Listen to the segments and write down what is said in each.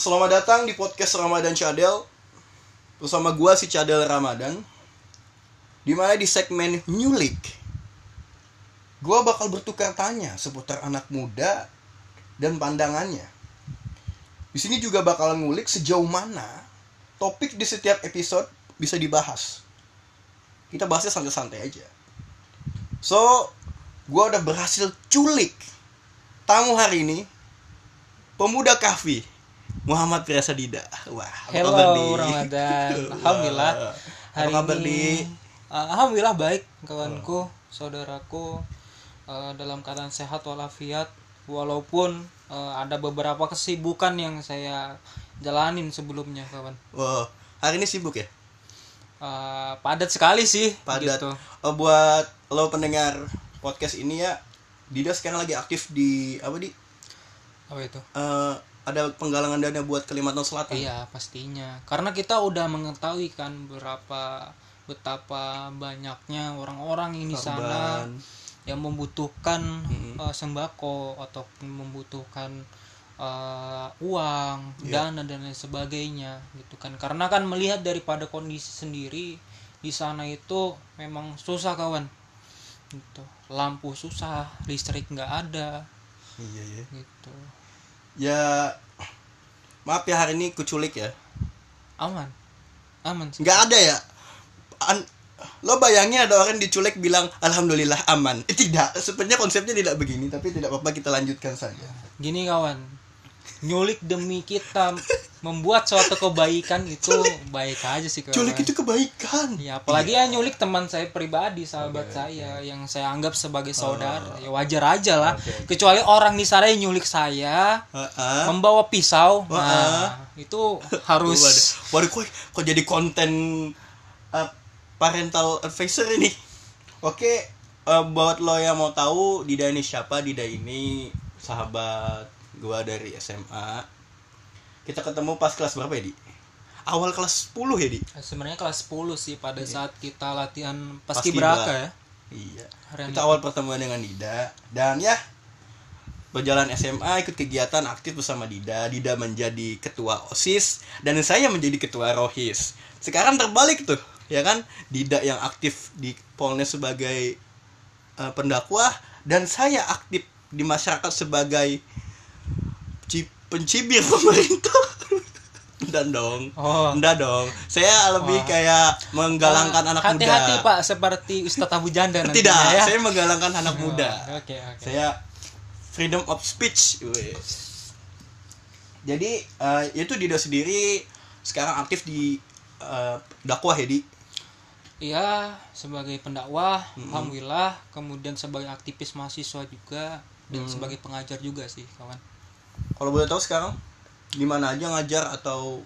Selamat datang di podcast Ramadan Cadel. Bersama gua si Cadel Ramadan. Di mana di segmen Nyulik Gua bakal bertukar tanya seputar anak muda dan pandangannya. Di sini juga bakal ngulik sejauh mana Topik di setiap episode bisa dibahas. Kita bahasnya santai-santai aja. So, gua udah berhasil culik Tamu hari ini Pemuda Kahfi Muhammad Firasa Dida. Wah, apa Hello kabar, Di? Ramadan. Alhamdulillah. Apa kabar, Di? uh, alhamdulillah baik kawanku, saudaraku uh, dalam keadaan sehat walafiat walaupun uh, ada beberapa kesibukan yang saya jalanin sebelumnya kawan. Wah, hari ini sibuk ya? Uh, padat sekali sih Padat. gitu. Oh, buat lo pendengar podcast ini ya, Dida sekarang lagi aktif di apa di? Apa itu? Eh, ada penggalangan dana buat Kalimantan Selatan. Iya pastinya karena kita udah mengetahui kan berapa betapa banyaknya orang-orang yang di sana yang membutuhkan Hmm. eh, sembako ataupun membutuhkan eh, uang Iya. dana dan lain sebagainya gitu kan karena kan melihat daripada kondisi sendiri di sana itu memang susah kawan gitu lampu susah listrik nggak ada Iya, iya. gitu Ya maaf ya hari ini kuculik ya. aman aman sih. Nggak ada ya. An- lo bayangin ada orang diculik bilang alhamdulillah aman. Eh, tidak, sebenarnya konsepnya tidak begini, tapi tidak apa-apa kita lanjutkan saja. gini kawan nyulik demi kita membuat suatu kebaikan itu baik aja sih kawan Culik itu kebaikan. ya apalagi ya nyulik teman saya pribadi sahabat saya yang saya anggap sebagai saudara. Ya wajar aja lah. Oke, kecuali orang di sana yang nyulik saya Heeh. membawa pisau. Wah. nah itu harus Waduh, waduh kok, kok jadi konten uh, parental advisor ini. Oke, uh, buat lo yang mau tahu Dida ini siapa, Dida ini sahabat gua dari SMA. Kita ketemu pas kelas berapa ya, Di? Awal kelas 10 ya, Di? sebenarnya kelas 10 sih pada saat kita latihan Paskibra. paskibraka ya Iya. Hari Kita awal pertemuan dengan Dida dan ya berjalan SMA ikut kegiatan aktif bersama Dida. Dida menjadi ketua OSIS dan saya menjadi ketua Rohis. Sekarang terbalik tuh, ya kan? Dida yang aktif di Polnes sebagai eh, pendakwah dan saya aktif di masyarakat sebagai pencibir pemerintah. Dan dong. oh Enggak dong. Saya lebih Wah. kayak menggalangkan anak muda. hati-hati pak seperti Ustadz Abu Janda nantinya Tidak, ya saya menggalangkan anak muda. Oh, oke oke Saya freedom of speech. Weh. Jadi eh, itu Dida sendiri sekarang aktif di eh, dakwah ya di. Iya, sebagai pendakwah, alhamdulillah, kemudian sebagai aktivis mahasiswa juga dan sebagai pengajar juga sih, kawan. Kalau boleh tahu sekarang di mana aja ngajar atau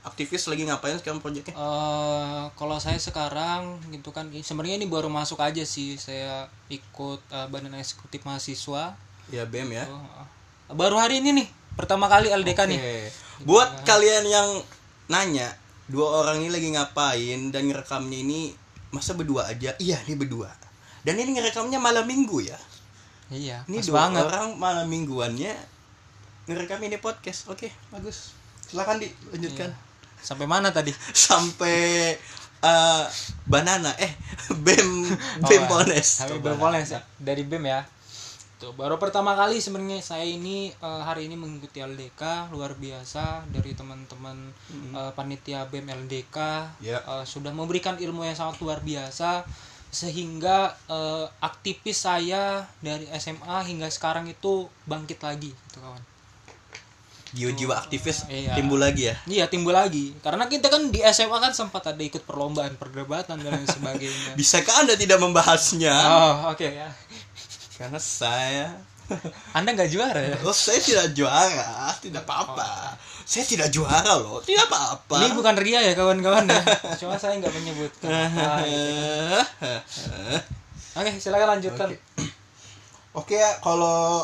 aktivis lagi ngapain sekarang proyeknya? eh kalau saya sekarang gitu kan sebenarnya ini baru masuk aja sih, saya ikut eh, Badan Eksekutif Mahasiswa. Ya BEM ya. Eh, baru hari ini nih, pertama kali LDK nih. Oke. Buat kalian yang nanya dua orang ini lagi ngapain dan ngerekamnya ini masa berdua aja? Iya, ini berdua. Dan ini ngerekamnya malam minggu ya. Iya, Ini dua banget. orang malam mingguannya ngerekam ini podcast. Oke, bagus. Silakan dilanjutkan. Sampai mana tadi? Sampai eh, banana eh bem bem Polnes. Sampai Tuh, BEM. Polnes ya. Dari BEM ya. Tuh, baru pertama kali sebenarnya saya ini eh, hari ini mengikuti LDK luar biasa dari teman-teman eh, panitia BEM LDK Ya. eh, sudah memberikan ilmu yang sangat luar biasa sehingga eh, aktivis saya dari SMA hingga sekarang itu bangkit lagi gitu kawan. Jiwa-jiwa aktivis Iya. timbul lagi ya. Iya timbul lagi karena kita kan di SMA kan sempat ada ikut perlombaan perdebatan dan lain sebagainya. Bisakah Anda tidak membahasnya? Oh oke ya. Karena saya Anda nggak juara ya? Oh, saya tidak juara, tidak apa-apa. Saya tidak juara loh, tidak apa-apa. Ini bukan ria ya kawan-kawan ya. Cuma saya nggak menyebutkan. apa gitu. Oke, silakan lanjutkan. Oke, ya, kalau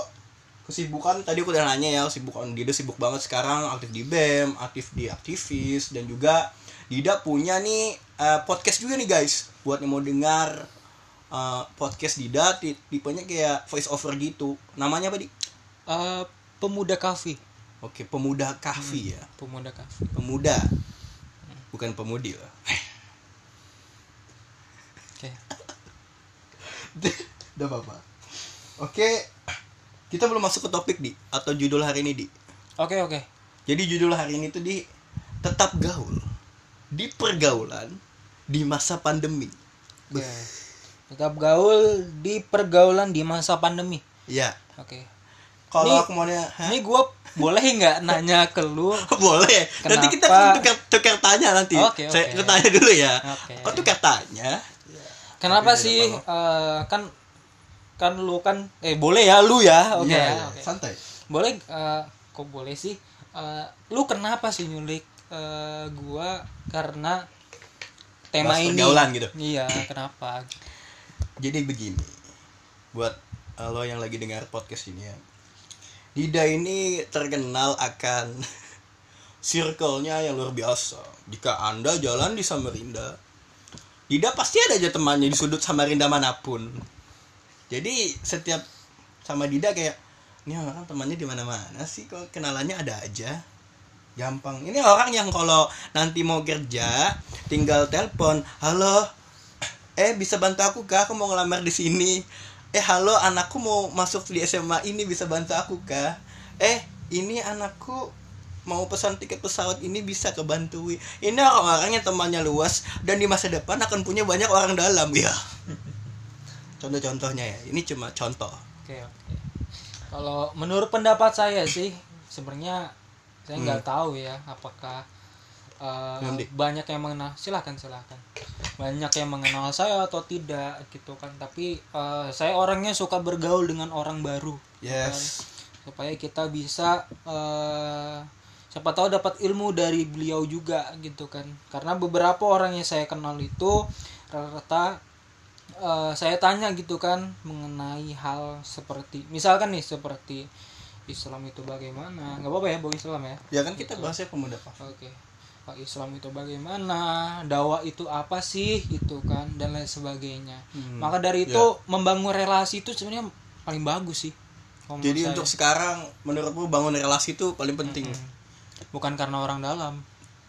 kesibukan tadi aku udah nanya ya, kesibukan Dida sibuk banget sekarang aktif di BEM, aktif di aktivis dan juga Dida punya nih eh, podcast juga nih guys. Buat yang mau dengar eh, podcast Dida ti- tipenya kayak voice over gitu. Namanya apa, Di? Eh, pemuda kafe. Oke, pemuda kahfi ya. pemuda kafe Pemuda. Bukan pemudi loh. oke Udah apa-apa. Oke, kita belum masuk ke topik di atau judul hari ini di. oke oke Jadi judul hari ini tuh di tetap gaul di pergaulan di masa pandemi. Oke. tetap gaul di pergaulan di masa pandemi Ya, oke kalau Ini- aku mau ini gue boleh nggak nanya ke lu boleh. Nanti kita Kenapa? tukar, tukar tanya nanti. Oke, Saya oke. tanya dulu ya. Oke. Kok tukar tanya? kenapa Tapi sih eh, kan kan lu kan eh boleh ya lu ya oke Iya, ya, iya, oke. santai. boleh eh, kok boleh sih Eh, lu kenapa sih nyulik eh, gua karena tema Bahas ini pergaulan gitu. iya kenapa Jadi begini, buat lo yang lagi dengar podcast ini ya, Dida ini terkenal akan circle-nya yang luar biasa. Jika anda jalan di Samarinda, Dida pasti ada aja temannya di sudut Samarinda mana pun. Jadi setiap sama Dida kayak, ini orang temannya di mana-mana sih, kok kenalannya ada aja. Gampang. Ini orang yang kalau nanti mau kerja, tinggal telepon, halo, eh bisa bantu aku kah? Aku mau ngelamar di sini. Eh halo anakku mau masuk di SMA ini bisa bantu aku kah? Eh ini anakku mau pesan tiket pesawat ini bisa kebantui ini orang-orang yang temannya luas dan di masa depan akan punya banyak orang dalam ya contoh-contohnya ya. Ini cuma contoh. Oke oke. Kalau menurut pendapat saya sih sebenarnya saya nggak tahu ya apakah Dik. banyak yang mengenal silahkan silahkan banyak yang mengenal saya atau tidak gitu kan. Tapi eh, saya orangnya suka bergaul dengan orang baru yes. Supaya kita bisa eh, siapa tahu dapat ilmu dari beliau juga gitu kan. Karena beberapa orang yang saya kenal itu rata-rata eh, saya tanya gitu kan mengenai hal seperti misalkan nih seperti Islam itu bagaimana nggak apa-apa ya bawa Islam ya ya kan kita bahasnya pemuda pak Oke. Pak Islam itu bagaimana? Dakwah itu apa sih? Gitu kan dan lain sebagainya. Hmm, Maka dari itu membangun relasi itu sebenarnya paling bagus sih. jadi saya. untuk sekarang menurutmu bangun relasi itu paling penting bukan karena orang dalam.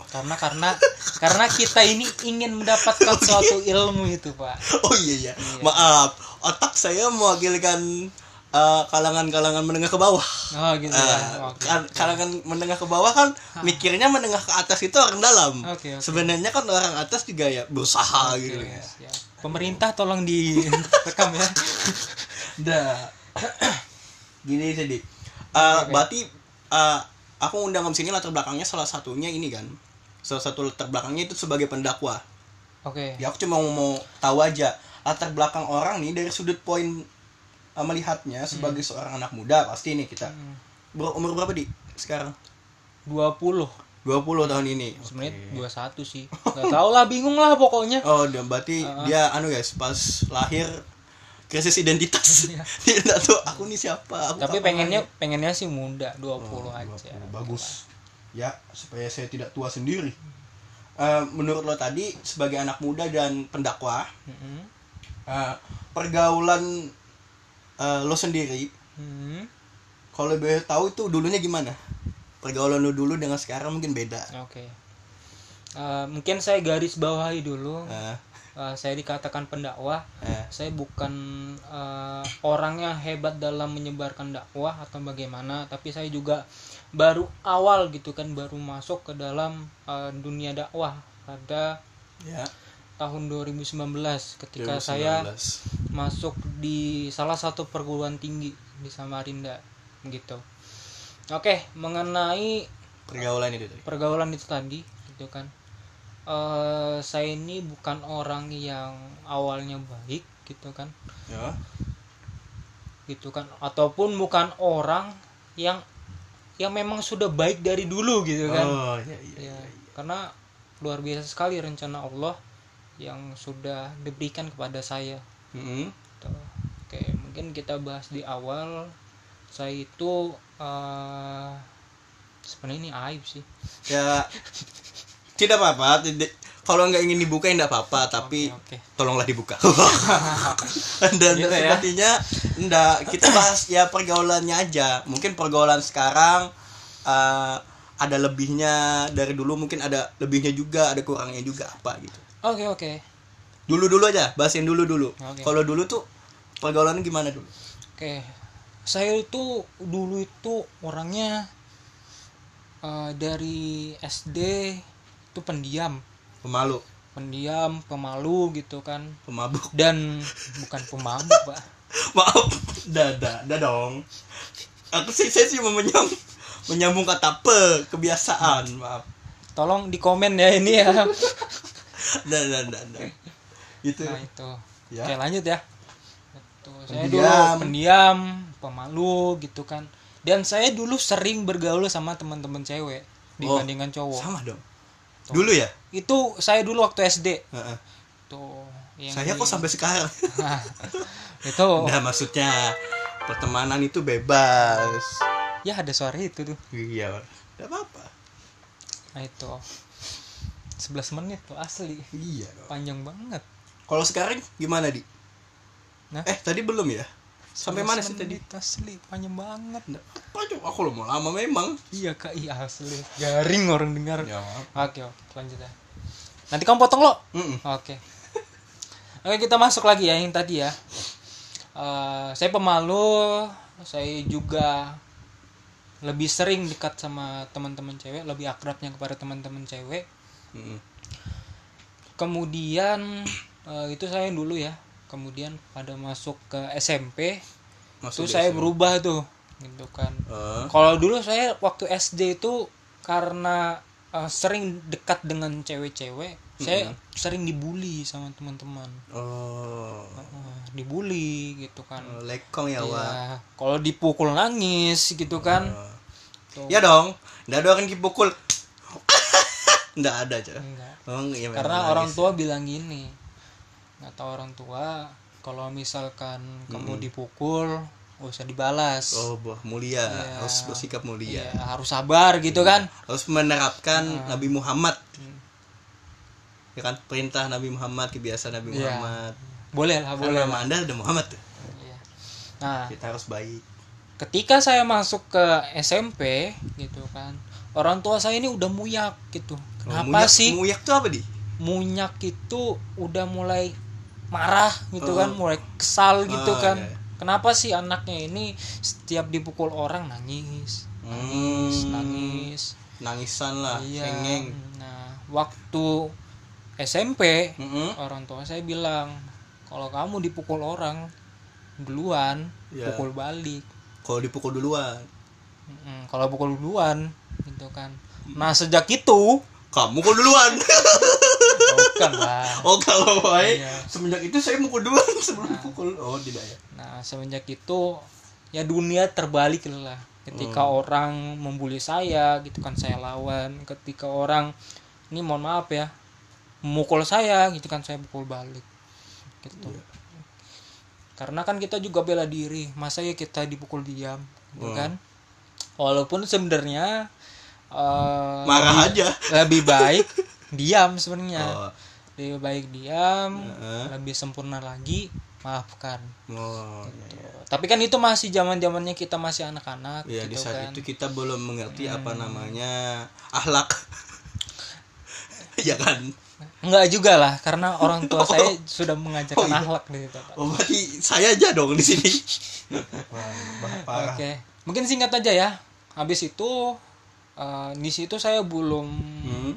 Karena karena karena kita ini ingin mendapatkan suatu ilmu itu, Pak. oh iya iya maaf otak saya mewakilkan eh, kalangan-kalangan menengah ke bawah Oh, gitu ya. Ah, Oke. kan- kalangan menengah ke bawah kan mikirnya menengah ke atas itu orang dalam. Oke, oke. Sebenarnya kan orang atas juga ya berusaha Oke, gitu ya. siap. Pemerintah tolong direkam ya. Dah. Gini sih, Dik. Eh, berarti eh, aku undang ke sini latar belakangnya salah satunya ini kan. Salah satu latar belakangnya itu sebagai pendakwah. Oke. Ya aku cuma mau tahu aja latar belakang orang nih dari sudut poin eh, melihatnya sebagai seorang anak muda pasti nih kita. Hmm. Ber- umur berapa, Dik? Sekarang? 20 20 tahun ini. sebenarnya 21 sih nggak tahu lah bingung lah pokoknya Oh, dan berarti dia anu guys, pas lahir krisis identitas. dia enggak tahu aku nih siapa. Aku tapi pengennya pengennya sih muda 20 Oh, aja 20. Bagus. Ya, supaya saya tidak tua sendiri. Eh, menurut lo tadi sebagai anak muda dan pendakwah, Mm-mm. eh, pergaulan eh, lo sendiri, Hmm. kalau boleh tahu itu dulunya gimana? Pergaulan lo dulu dengan sekarang mungkin beda. oke Eh, mungkin saya garis bawahi dulu Eh, Eh, saya dikatakan pendakwah eh, saya bukan eh, orang yang hebat dalam menyebarkan dakwah atau bagaimana tapi saya juga baru awal gitu kan baru masuk ke dalam eh, dunia dakwah pada ya. tahun 2019 ketika saya 2019. masuk di salah satu perguruan tinggi di Samarinda gitu. Oke, mengenai pergaulan itu tadi. pergaulan itu tadi gitu kan. eh saya ini bukan orang yang awalnya baik gitu kan. Ya. Gitu kan ataupun bukan orang yang yang memang sudah baik dari dulu gitu kan. Oh, iya iya. Ya, karena luar biasa sekali rencana Allah yang sudah diberikan kepada saya Mm-mm. Gitu. Oke, mungkin kita bahas di awal. Saya itu eh sebenarnya ini aib sih. ya tidak apa-apa tidak kalau nggak ingin dibuka ya nggak apa-apa tapi Oke. tolonglah dibuka. Dan Gitu ya. sepertinya enggak kita bahas ya pergaulannya aja. Mungkin pergaulan sekarang eh, ada lebihnya dari dulu mungkin ada lebihnya juga ada kurangnya juga apa gitu. Oke oke. Dulu dulu aja bahasin dulu dulu Oke. kalau dulu tuh pergaulannya gimana dulu? Oke, saya itu dulu itu orangnya eh, dari SD itu pendiam, pemalu pendiam, pemalu gitu kan. pemabuk Dan bukan pemabuk, Pak. maaf dada dada dong aku sih saya sih mau menyam, menyambung kata pe kebiasaan maaf Tolong di komen ya ini ya. dada dada itu Nah, itu. Ya. Oke, lanjut ya. Itu. Saya dulu pendiam, pemalu gitu kan. Dan saya dulu sering bergaul sama teman-teman cewek dibandingkan cowok. sama dong dulu ya? Itu saya dulu waktu SD. Heeh. Tuh, yang saya kok sampai sekarang? Nah, itu. Nah maksudnya pertemanan itu bebas. Ya ada suara itu tuh. Iya tidak apa apa nah itu. 11 menit tuh asli. Iya dong. panjang banget. Kalau sekarang gimana di? Nah. eh tadi belum ya sampai 11 mana sih tadi? asli panjang banget apa coba aku lo mau lama memang. Iya kak iya asli. Garing orang dengar. Ya. Oke oke lanjut ya. Nanti kamu potong lo. Mm-mm. oke. Oke kita masuk lagi ya yang tadi ya. Eh, saya pemalu saya juga lebih sering dekat sama teman-teman cewek lebih akrabnya kepada teman-teman cewek. Mm-mm. kemudian eh, itu saya dulu ya kemudian pada masuk ke SMP Masuk itu saya SMA. berubah tuh gitu kan. Eh, kalau dulu saya waktu SD itu karena eh, sering dekat dengan cewek-cewek saya sering dibully sama teman-teman. Oh. Eh, dibully gitu kan. Lekong ya wah ya kalau dipukul nangis gitu kan. Tuh. ya dong nggak orang dipukul. Nggak ada aja Enggak. oh iya memang karena nangis. orang tua bilang gini kata orang tua. Kalau misalkan kamu dipukul gak usah dibalas. Oh buah mulia. Iya. harus bersikap mulia. Iya, harus sabar gitu kan? Harus menerapkan Nah. Nabi Muhammad. Hmm. ya kan? Perintah Nabi Muhammad kebiasaan Nabi Iya. Muhammad. Boleh lah boleh. nama lah anda udah Muhammad tuh. Iya. nah kita harus baik. ketika saya masuk ke SMP gitu kan orang tua saya ini udah muyak gitu. Oh, kenapa muyak- sih? muyak tuh apa di? Munyak itu udah mulai marah gitu Oh. kan mulai kesal gitu Oh, kan iya. kenapa sih anaknya ini setiap dipukul orang nangis nangis Hmm. nangis nangisan lah iya cengeng nah waktu SMP Mm-mm. orang tua saya bilang kalau kamu dipukul orang duluan Iya. pukul balik kalau dipukul duluan Mm-mm, kalau pukul duluan gitu kan nah sejak itu kamu kok duluan bukan lah oh kalau baik Iya. semenjak itu saya mukul duluan sebelum pukul oh tidak ya Nah, semenjak itu ya dunia terbalik lah. Ketika Hmm. orang membuli saya, gitu kan saya lawan. Ketika orang ini mohon maaf ya, memukul saya, gitu kan saya pukul balik. Gitu. Iya. Karena kan kita juga bela diri, masa ya kita dipukul diam, gitu Hmm. kan? Walaupun sebenarnya eh, marah aja lebih baik diam sebenarnya. oh, Lebih baik diam, Heeh. lebih sempurna lagi, maafkan. oh iya, iya. Tapi kan itu masih zaman zamannya kita masih anak-anak Ya di gitu saat kan. itu kita belum mengerti apa Hmm. namanya ahlak. ya kan. Enggak juga lah karena orang tua saya sudah mengajarkan Oh, iya. akhlak di situ. Oh berarti saya aja dong di sini. Oke. Mungkin singkat aja ya. Habis itu eh, di situ saya belum Hmm.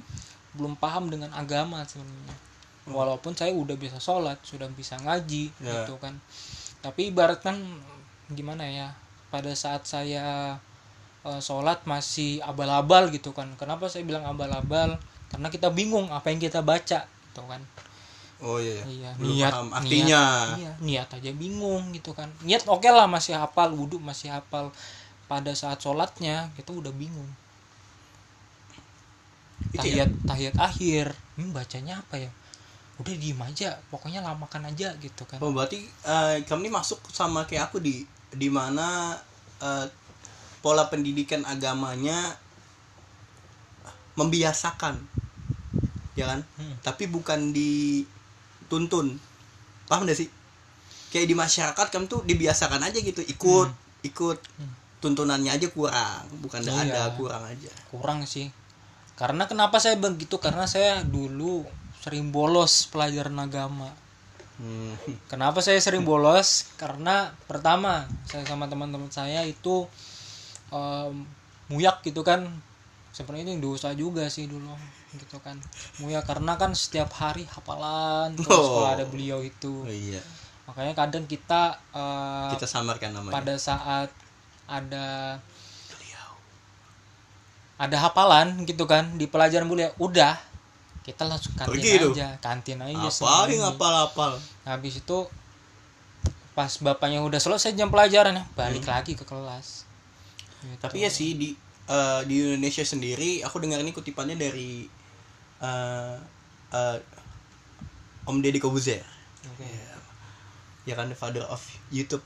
Belum paham dengan agama sebenarnya. Walaupun saya udah bisa sholat, sudah bisa ngaji Ya. gitu kan. Tapi ibaratkan gimana ya? Pada saat saya eh, sholat masih abal-abal gitu kan. Kenapa saya bilang abal-abal? Karena kita bingung apa yang kita baca gitu kan. Oh iya. Iya, Belum niat paham artinya. Niat, iya, niat aja bingung gitu kan. Niat oke lah masih hafal, wudhu masih hafal. Pada saat sholatnya kita udah bingung. Itu ya? Tahiyat tahiyat akhir, hmm, bacanya apa ya? Udah diem aja, pokoknya lamakan aja gitu kan. Oh berarti eh, kamu ini masuk sama kayak aku di di mana eh, pola pendidikan agamanya membiasakan, ya kan? Hmm. Tapi bukan dituntun, paham gak sih? Kayak di masyarakat kamu tuh dibiasakan aja gitu, ikut, ikut. Hmm. tuntunannya aja kurang bukan nggak Iya. ada kurang aja kurang sih karena kenapa saya begitu karena saya dulu sering bolos pelajaran agama. Hmm. kenapa saya sering bolos? Karena pertama saya sama teman-teman saya itu em, muyak gitu kan. Sebenarnya itu dosa juga sih dulu gitu kan. Muyak karena kan setiap hari hafalan terus Oh. kalau ada beliau itu. Oh iya. Makanya kadang kita eh, kita samarkan namanya. pada saat ada ada hafalan gitu kan di pelajaran beliau udah. Kita langsung kantin Pergi aja kantin aja apa sendiri. yang apal-apal habis itu pas bapaknya udah selesai jam pelajaran ya balik Hmm. lagi ke kelas. Gitu. tapi ya sih di eh, di Indonesia sendiri aku dengar ini kutipannya dari eh, eh, Om Deddy Kobuzer. Oke. ya. Kan the father of YouTube.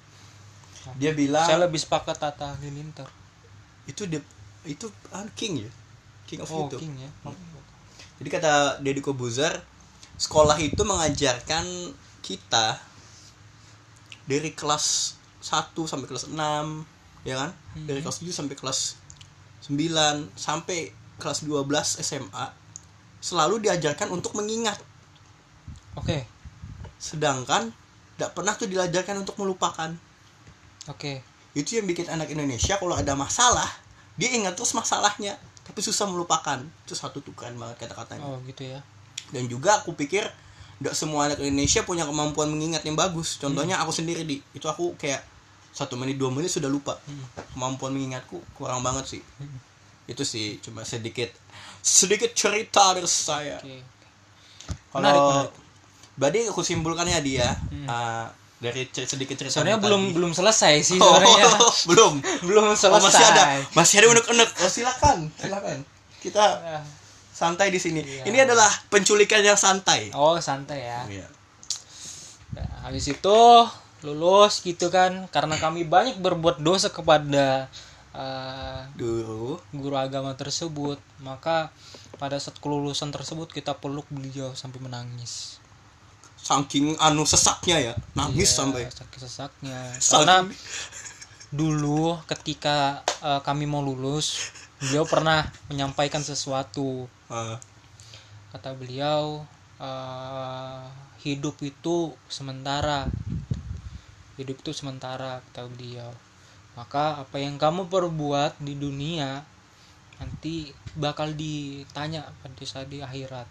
Dia bilang saya lebih sepakat Tata Halilintar. Itu the, itu ah, king ya? King of oh YouTube King ya. Oh, Jadi kata Deddy Kobuzer, sekolah itu mengajarkan kita dari kelas 1 sampai kelas 6, ya kan? Dari kelas 7 sampai kelas 9 sampai kelas 12 SMA selalu diajarkan untuk mengingat. oke. Sedangkan tidak pernah tuh diajarkan untuk melupakan. oke. Itu yang bikin anak Indonesia kalau ada masalah, dia ingat terus masalahnya, tapi susah melupakan. Itu satu tuh keren banget kata-katanya. oh gitu ya. Dan juga aku pikir tidak semua anak Indonesia punya kemampuan mengingat yang bagus. Contohnya aku sendiri di. Itu aku kayak satu menit dua menit sudah lupa. Kemampuan mengingatku kurang banget sih. Itu sih cuma sedikit sedikit cerita dari saya. Menarik, kalau berarti aku simpulkannya dia uh, dari cer- sedikit cerita sebenarnya tadi. belum belum selesai sih oh, sebenarnya. belum. Belum Oh, selesai. masih ada. Masih ada unek-unek. Oh, silakan silakan. Kita Ah. santai di sini. Iya. ini adalah penculikan yang santai. Oh santai ya. Iya. Nah, habis itu lulus gitu kan karena kami banyak berbuat dosa kepada eh, dulu guru agama tersebut maka pada saat kelulusan tersebut kita peluk beliau sampai menangis saking anu sesaknya ya nangis Iya, sampai. sakit-sesaknya Saking- karena dulu ketika eh, kami mau lulus beliau pernah menyampaikan sesuatu. Ah, kata beliau eh, hidup itu sementara. Hidup itu sementara kata beliau. Maka apa yang kamu perbuat di dunia nanti bakal ditanya pada saat di akhirat.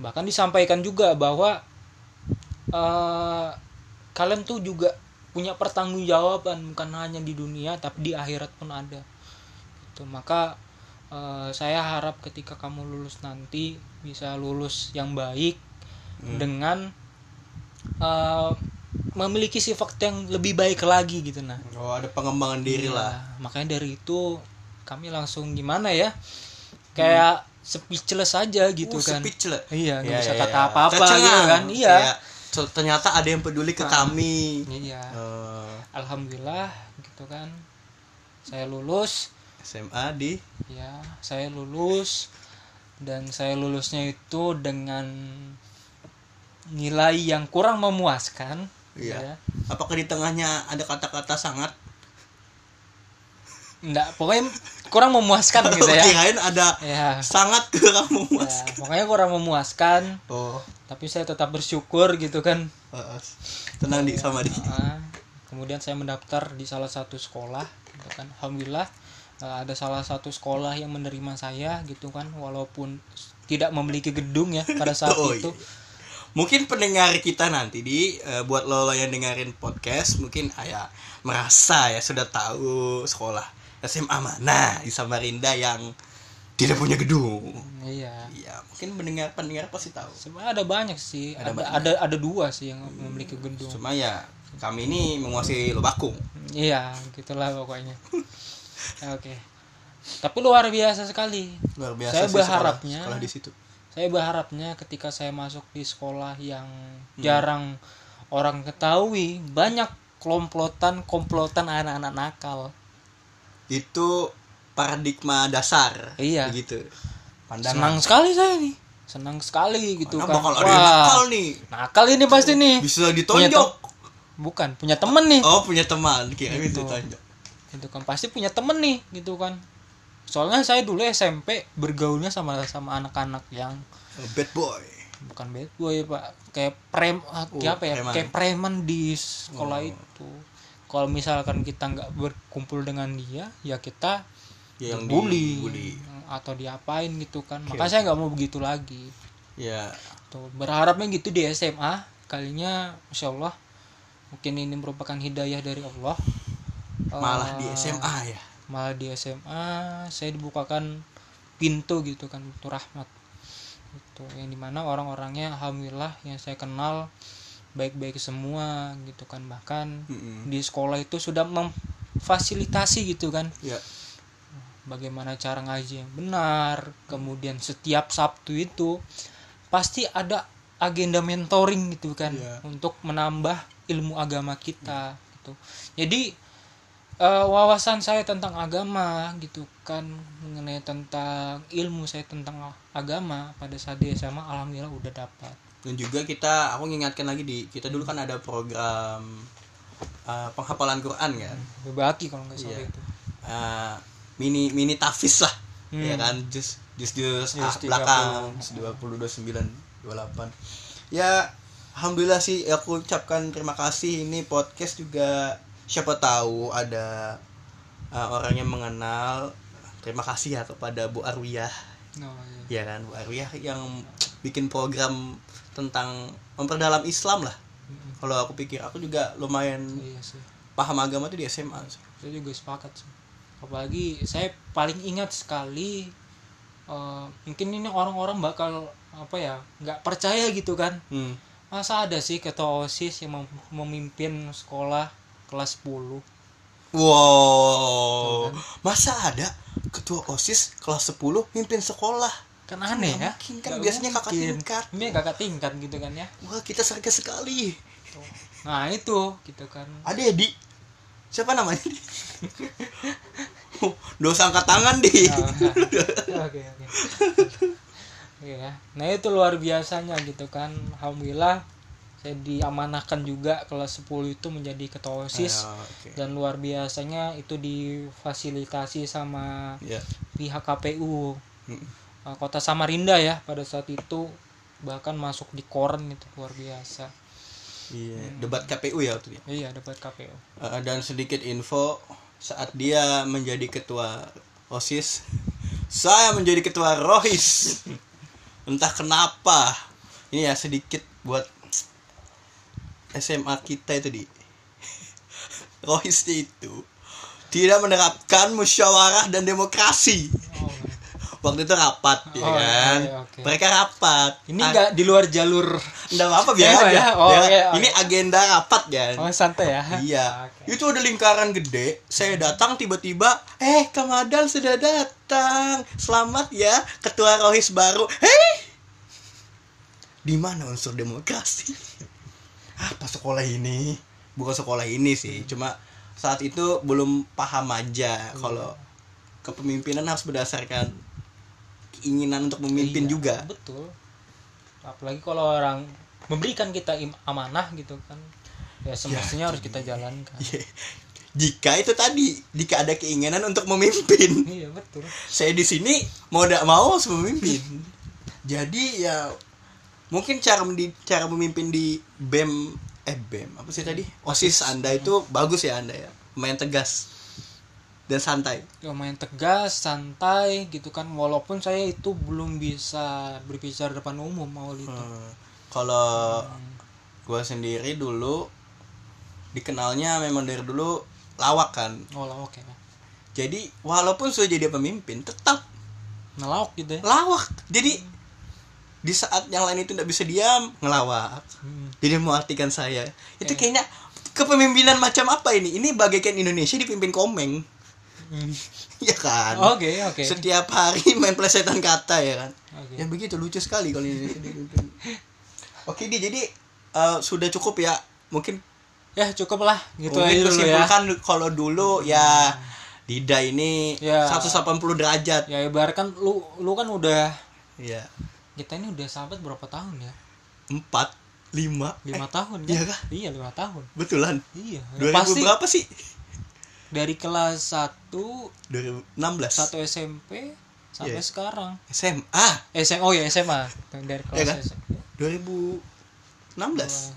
Bahkan disampaikan juga bahwa eh, kalian tuh juga punya pertanggungjawaban bukan hanya di dunia tapi di akhirat pun ada. Itu maka eh, saya harap ketika kamu lulus nanti bisa lulus yang baik dengan eh, memiliki sifat yang lebih baik lagi gitu nah oh ada pengembangan diri Iya, lah. makanya dari itu kami langsung gimana ya? Kayak speechless aja gitu Oh, kan. speechless. iya nggak Iya, bisa iya, kata iya. apa-apa Tercengang. gitu kan. Iya. Kayak, "So, ternyata ada yang peduli ke kami. iya. Eh, alhamdulillah gitu kan. Saya lulus. SMA di? Ya saya lulus. Dan saya lulusnya itu dengan nilai yang kurang memuaskan. Iya. ya. apakah di tengahnya ada kata-kata sangat Nggak, pokoknya kurang memuaskan gitu ya. Kirain ada ya sangat kurang ya memuaskan. pokoknya kurang memuaskan. Oh. Tapi saya tetap bersyukur gitu kan. Eh, tenang di sama di. Ah, kemudian saya mendaftar di salah satu sekolah gitu kan. Alhamdulillah eh, ada salah satu sekolah yang menerima saya gitu kan. Walaupun tidak memiliki gedung ya pada saat Oh, itu. mungkin pendengar kita nanti di eh, buat lo lo yang dengerin podcast mungkin ah, ya merasa ya sudah tahu sekolah SMA mana di Samarinda yang tidak punya gedung. Iya. Iya mungkin pendengar pendengar pasti tahu. Sebenarnya ada banyak sih. Ada ada banyak. ada ada, dua sih yang memiliki gedung. cuma ya kami ini menguasai Lobakung iya gitulah pokoknya. Oke. Tapi luar biasa sekali. Luar biasa Saya sih sekolah- berharapnya- sekolah di situ. saya berharapnya ketika saya masuk di sekolah yang jarang orang ketahui banyak komplotan komplotan anak-anak nakal itu paradigma dasar Iya. begitu. Senang sekali saya nih. Senang sekali gitu Karena kan. bakal ada yang nakal nih? Nakal ini pasti nih. Bisa ditonjok. bukan punya temen nih. Oh punya teman. Kira Gitu. gitu tanya gitu kan. Pasti punya temen nih gitu kan. Soalnya saya dulu SMP bergaulnya sama sama anak-anak yang Oh, bad boy. Bukan bad boy pak. Kayak prem ah, kayak apa ya? preman. kayak preman di sekolah Oh. itu kalau misalkan kita nggak berkumpul dengan dia ya kita Ya, yang bully, dibully. atau diapain gitu kan. Makanya saya nggak mau begitu lagi. Ya. Tuh berharapnya gitu di SMA kalinya Masya Allah mungkin ini merupakan hidayah dari Allah. Malah di Eh, SMA ya? malah di SMA saya dibukakan pintu gitu kan pintu rahmat. Itu yang di mana orang-orangnya alhamdulillah yang saya kenal baik-baik semua gitu kan. Bahkan Mm-mm. di sekolah itu sudah memfasilitasi gitu kan. Ya. Bagaimana cara ngaji yang benar kemudian setiap Sabtu itu pasti ada agenda mentoring gitu kan Iya. untuk menambah ilmu agama kita gitu. Jadi eh, wawasan saya tentang agama gitu kan mengenai tentang ilmu saya tentang agama pada saat di SMA alhamdulillah udah dapat dan juga kita aku mengingatkan lagi di kita dulu kan ada program uh, penghafalan Quran kan berbagi kalau nggak salah Iya. itu Uh, mini mini tafis lah Hmm. ya kan jus jus jus Jus ah, 30. belakang dua puluh dua sembilan dua delapan ya alhamdulillah sih aku ucapkan terima kasih ini podcast juga siapa tahu ada uh, orang yang mengenal terima kasih ya kepada Bu Arwiyah oh, iya. ya kan Bu Arwiyah yang bikin program tentang memperdalam Islam lah Mm-mm. kalau aku pikir aku juga lumayan iya sih paham agama tuh di SMA saya juga sepakat sih apalagi saya paling ingat sekali eh, mungkin ini orang-orang bakal apa ya nggak percaya gitu kan hmm. masa ada sih ketua osis yang mem- memimpin sekolah kelas 10 Wow, kan? masa ada ketua OSIS kelas 10 mimpin sekolah? Kan aneh ya mungkin, kan Nggak biasanya kakak mungkin. tingkat. ini kakak tingkat gitu kan ya Wah, kita serga sekali. nah itu gitu kan Ada ya, Di? Siapa namanya? Di? Oh, Dosa angkat tangan, Di. Nah, oke oke Oke ya nah itu luar biasanya gitu kan alhamdulillah saya diamanahkan juga kelas 10 itu menjadi ketua osis Ayo, oke. dan luar biasanya itu difasilitasi sama Ya. pihak KPU Mm. Kota Samarinda ya pada saat itu bahkan masuk di koran itu luar biasa Iya, debat KPU ya waktu itu. iya dapat KPU Eh, dan sedikit info saat dia menjadi ketua OSIS, saya menjadi ketua ROHIS. Entah kenapa. Ini ya sedikit buat SMA kita itu di ROHISnya itu tidak menerapkan musyawarah dan demokrasi. Oh, Waktu itu rapat ya Oh, kan. iya, oke. Mereka rapat. ini Ah, enggak di luar jalur Nggak apa-apa biar Tema aja. ya? Oh, Biar- oke, oke. Ini agenda rapat kan. oh santai ya Iya. Oke. Itu ada lingkaran gede. Saya datang tiba-tiba, eh Kamadal sudah datang. Selamat ya, ketua Rohis baru. Hei, di mana unsur demokrasi? Apa sekolah ini? Bukan sekolah ini sih, cuma saat itu belum paham aja kalau kepemimpinan harus berdasarkan keinginan untuk memimpin Iya, juga. betul. Apalagi kalau orang memberikan kita amanah gitu kan ya semestinya harus kita jalankan. Iya. Jika itu tadi, jika ada keinginan untuk memimpin. iya betul. Saya di sini mau tidak mau harus memimpin. Jadi ya mungkin cara di cara memimpin di bem eh bem apa sih tadi? Osis anda itu bagus ya anda ya. Main tegas dan santai. Lumayan tegas santai gitu kan. Walaupun saya itu belum bisa berbicara depan umum awal itu. Hmm. kalau gue sendiri dulu dikenalnya memang dari dulu lawak kan. Oh lah oke jadi walaupun sudah jadi pemimpin tetap ngelawak gitu ya? lawak. Jadi di saat yang lain itu tidak bisa diam ngelawak. Hmm. jadi mengartikan saya. Itu Eh. kayaknya kepemimpinan macam apa ini? Ini bagaikan Indonesia dipimpin komeng Hmm. ya kan? Oke oke. Setiap hari main plesetan kata ya kan? Oke. ya begitu lucu sekali kalau dipimpin oke di jadi eh, sudah cukup ya? Mungkin? Ya cukup lah. Gitu mungkin aja ya. kesimpulkan kalau dulu ya Dida ini Ya. 180 derajat. Ya ibaratkan lu lu kan udah ya kita ini udah sahabat berapa tahun ya? Empat lima lima eh, tahun kan? iya kah? iya lima tahun. Betulan? Iya. 2000 pasti berapa sih dari kelas 1 2016 satu SMP sampai Iya. sekarang. SMA SM oh ya SMA dari kelas Iya kan? SM. 2016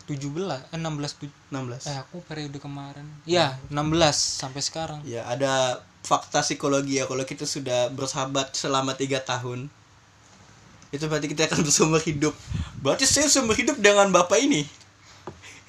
tujuh belas eh, enam belas 16 eh aku periode kemarin. Ya 16 sampai sekarang. Ya ada fakta psikologi ya. Kalau kita sudah bersahabat selama tiga tahun itu berarti kita akan bersumber hidup. Berarti saya seumur hidup dengan bapak ini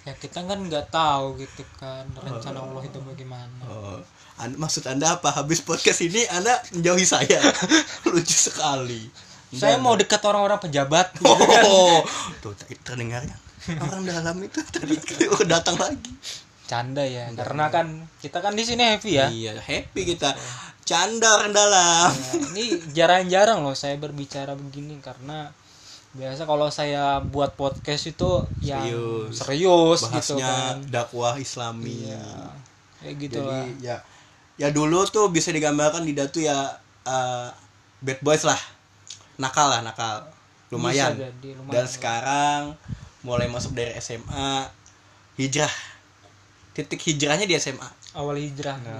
ya kita kan nggak tahu gitu kan rencana Allah itu bagaimana. Oh, Anda- maksud anda apa? Habis podcast ini anda menjauhi saya? Lucu sekali. Saya mau dekat orang-orang pejabat oh tuh terdengar kan orang dalam itu tadi oh, datang lagi. Canda ya karena kan kita kan di sini happy ya. Iya happy kita. Canda orang dalam. Ya, ini jarang-jarang loh saya berbicara begini karena biasa kalau saya buat podcast itu yang Serius. serius, gitu bahasnya kan. dakwah islami. Iya. kayak gitu jadi lah ya ya dulu tuh bisa digambarkan Dida tuh ya eh, bad boys lah. Nakal lah nakal. Lumayan. Bisa jadi, lumayan. dan sekarang mulai masuk dari SMA hijrah. Titik hijrahnya di SMA awal hijrah gitu.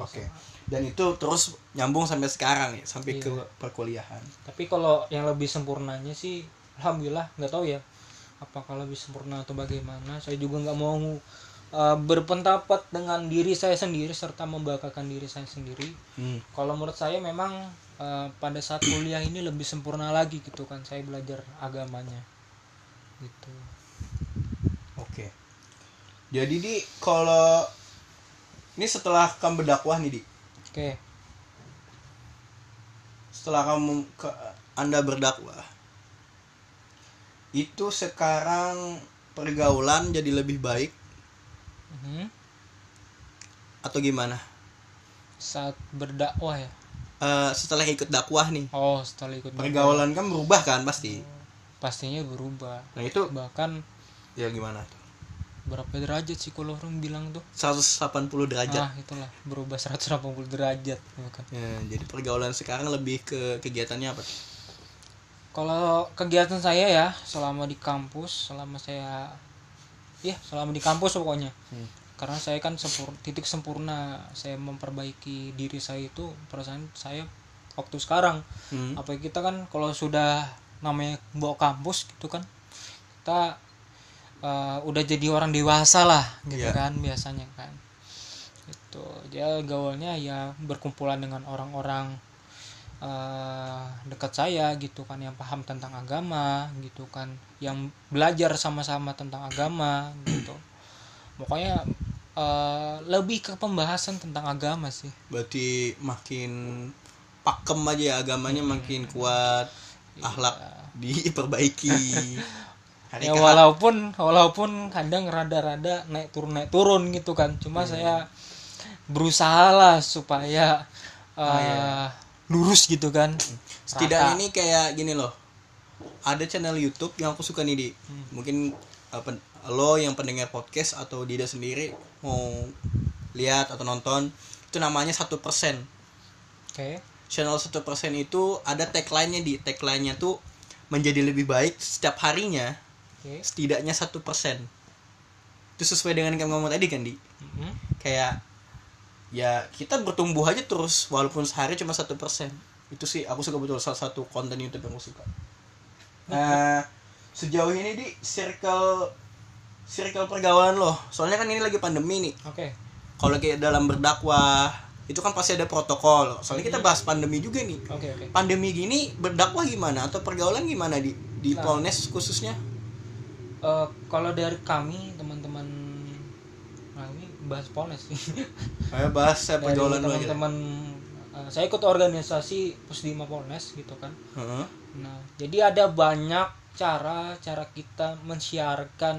Oh, oke. dan itu terus nyambung sampai sekarang ya sampai ke Iya. perkuliahan. Tapi kalau yang lebih sempurnanya sih alhamdulillah nggak tahu ya apakah lebih sempurna atau bagaimana. Saya juga nggak mau uh, berpendapat dengan diri saya sendiri serta membanggakan diri saya sendiri. Hmm. kalau menurut saya memang uh, pada saat kuliah ini lebih sempurna lagi gitu kan saya belajar agamanya. Gitu. Oke. Jadi di kalau ini setelah kamu berdakwah nih di. Oke. Setelah kamu ke anda berdakwah itu sekarang pergaulan jadi lebih baik Mhm. atau gimana? Saat berdakwah ya? Eh, setelah ikut dakwah nih. Oh setelah ikut pergaulan kan berubah kan pasti. Pastinya berubah. Nah itu bahkan ya gimana tuh berapa derajat sih kalau orang bilang tuh? 180 derajat. Ah itulah berubah 180 derajat bukan? Ya, jadi pergaulan sekarang lebih ke kegiatannya apa? Kalau kegiatan saya ya selama di kampus selama saya ya selama di kampus pokoknya. Hmm. karena saya kan sempur, titik sempurna saya memperbaiki diri saya itu perasaan saya waktu sekarang. Hmm. apa kita kan kalau sudah namanya bawa kampus gitu kan kita eh, udah jadi orang dewasa lah gitu Iya. kan biasanya kan. Itu dia gaulnya ya berkumpulan dengan orang-orang eh, dekat saya gitu kan yang paham tentang agama gitu kan. Yang belajar sama-sama tentang agama gitu. Pokoknya eh, lebih ke pembahasan tentang agama sih. Berarti makin pakem aja ya agamanya makin kuat akhlak diperbaiki ya walaupun walaupun kadang rada-rada naik turun naik turun gitu kan. Cuma saya berusaha lah supaya eh, lurus gitu kan. Setidaknya Rata. ini kayak gini loh. Ada channel YouTube yang aku suka nih di. Mungkin uh, pen- lo yang pendengar podcast atau Dida sendiri mau lihat atau nonton itu namanya satu persen. Oke. Channel satu persen itu ada tagline-nya di. Tagline-nya tuh menjadi lebih baik setiap harinya oke. setidaknya satu persen. Itu sesuai dengan yang kamu ngomong tadi kan di? Mhm. kayak ya kita bertumbuh aja terus walaupun sehari cuma satu persen. Itu sih aku suka betul salah satu konten YouTube yang aku suka. Nah sejauh ini di circle circle pergaulan loh. Soalnya kan ini lagi pandemi nih. Oke. Kalau kayak dalam berdakwah itu kan pasti ada protokol. Soalnya kita bahas pandemi juga nih. Oke oke. Pandemi gini berdakwah gimana atau pergaulan gimana di? Di Nah. Polnes khususnya Eh, kalau dari kami teman-teman nah ini bahas polnes sih saya bahas saya dari dulu aja teman-teman eh, saya ikut organisasi Pusdima Polnes gitu kan Heeh. Nah, jadi ada banyak cara cara kita mensiarkan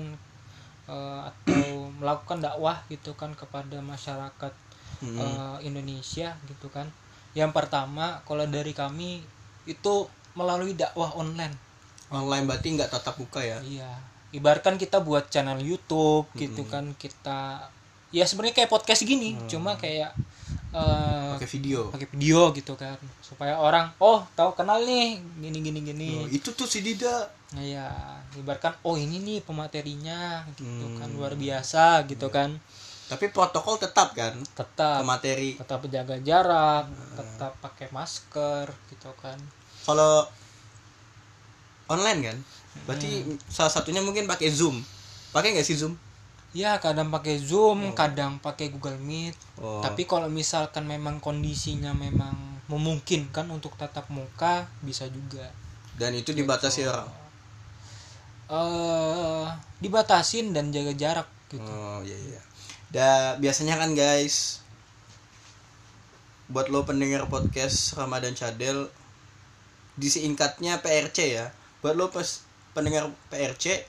eh, atau melakukan dakwah gitu kan kepada masyarakat Hmm. eh, Indonesia gitu kan. Yang pertama, kalau dari kami itu melalui dakwah online. online berarti nggak tatap muka ya Iya. Ibaratkan kita buat channel YouTube gitu Hmm. kan kita ya sebenarnya kayak podcast gini, cuma kayak eh, pakai video. pakai video gitu kan supaya orang oh tahu kenal nih gini gini gini. Oh, itu tuh si Dida. Ya ibaratkan oh ini nih pematerinya gitu kan Hmm. luar biasa gitu kan. Tapi protokol tetap kan? Tetap. Ke materi. tetap jaga jarak tetap pakai masker gitu kan. Kalau online kan, berarti salah satunya mungkin pakai Zoom. Pakai nggak sih Zoom? ya kadang pakai zoom kadang pakai google meet Oh. tapi kalau misalkan memang kondisinya memang memungkinkan untuk tatap muka bisa juga dan itu dibatasi orang. eh dibatasin dan jaga jarak gitu Oh iya iya. Da biasanya kan guys buat lo pendengar podcast Ramadan Cadel disingkatnya PRC ya. Buat lo pas pendengar PRC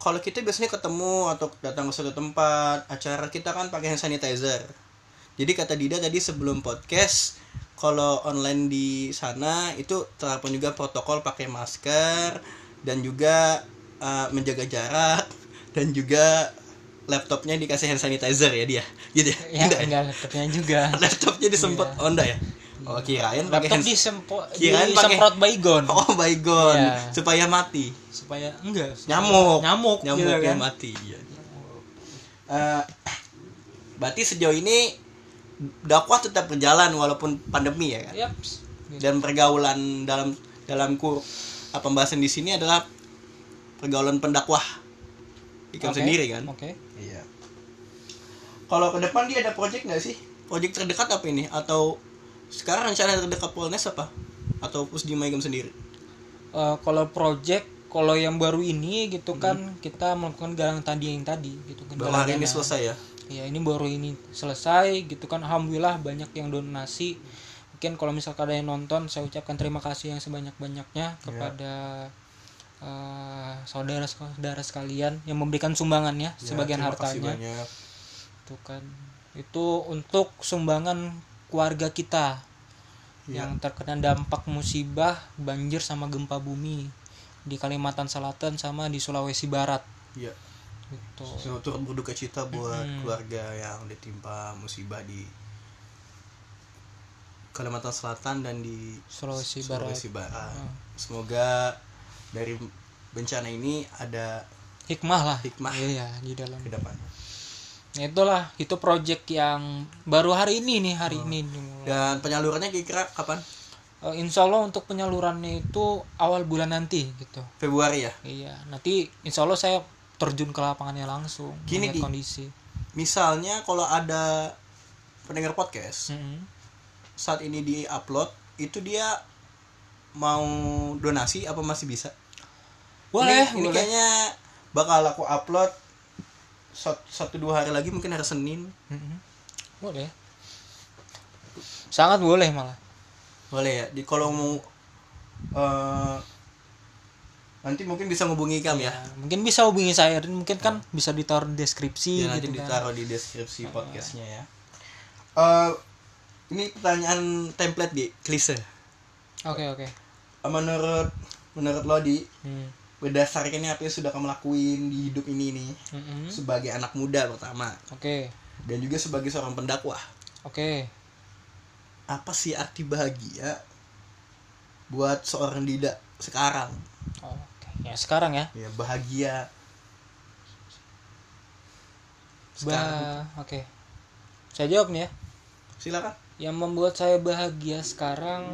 kalau kita biasanya ketemu atau datang ke suatu tempat acara kita kan pakai hand sanitizer. Jadi kata Dida tadi sebelum podcast kalau online di sana itu terapkan juga protokol pakai masker dan juga uh, menjaga jarak dan juga laptopnya dikasih hand sanitizer ya dia. Gitu ya, ya Enggak ya? enggak laptopnya juga. Laptopnya disempet oh enggak ya oh kirain pakai laptop hand disempo Kirain pakai- disemprot baygon. Oh god Iya. supaya mati. Supaya enggak. Supaya- nyamuk. Nyamuk nyamuk gitu yang kan. mati. Iya. Eh, berarti sejauh ini dakwah tetap berjalan walaupun pandemi ya kan? Yaps. Gitu. dan pergaulan dalam dalam kur apa pembahasan di sini adalah pergaulan pendakwah ikam Oke, sendiri kan? oke. Iya. Kalau ke depan dia ada project nggak sih? Project terdekat apa ini? Atau sekarang rencana terdekat Polnes apa? Atau Pusdima ikam sendiri? Eh, kalau project kalau yang baru ini gitu Hmm. kan kita melakukan galang tadi yang tadi gitu kan. Baru hari ini selesai ya? Ya ini baru ini selesai gitu kan. Alhamdulillah banyak yang donasi. Mungkin kalau misalkan ada yang nonton saya ucapkan terima kasih yang sebanyak banyaknya Iya. kepada eh, saudara-saudara sekalian yang memberikan sumbangannya Ya, sebagian hartanya. itu kan. Itu untuk sumbangan keluarga kita Iya. yang terkena dampak musibah banjir sama gempa bumi di Kalimantan Selatan sama di Sulawesi Barat Iya. gitu So, turut berduka cita buat Mm-mm. keluarga yang ditimpa musibah di Kalimantan Selatan dan di Sulawesi Sulawesi Barat Barat. Hmm. Semoga dari bencana ini ada hikmah lah Hikmah. iya di dalam ke depan. Nah, itulah itu project yang baru hari ini nih hari Oh. ini. Dan penyalurannya kira-kira kapan? Eh, insya Allah untuk penyalurannya itu awal bulan nanti gitu Februari ya. iya nanti insya Allah saya terjun ke lapangannya langsung Gini, kondisi Misalnya kalau ada pendengar podcast Mm-mm. saat ini di upload itu dia mau donasi apa masih bisa? boleh ini, ini boleh kayaknya bakal aku upload satu dua hari lagi mungkin hari Senin. Mm-mm. boleh. Sangat boleh malah. Boleh ya? Di kalau mau eh, nanti mungkin bisa ngubungi kami ya, Ya, mungkin bisa hubungi saya dan mungkin kan bisa ditaruh di deskripsi ya nanti gitu kan. ditaruh di deskripsi podcastnya ya. Eh, ini pertanyaan template di klise oke. Oke menurut menurut lo di Hmm. Berdasarkan apa yang sudah kamu lakuin di hidup ini nih Mm-mm. sebagai anak muda pertama. Oke. Dan juga sebagai seorang pendakwah. Oke. Apa sih arti bahagia buat seorang Dida sekarang? Oke. Ya sekarang ya? Ya bahagia. Bah, sekarang oke. Saya jawab nih ya. silakan. Yang membuat saya bahagia sekarang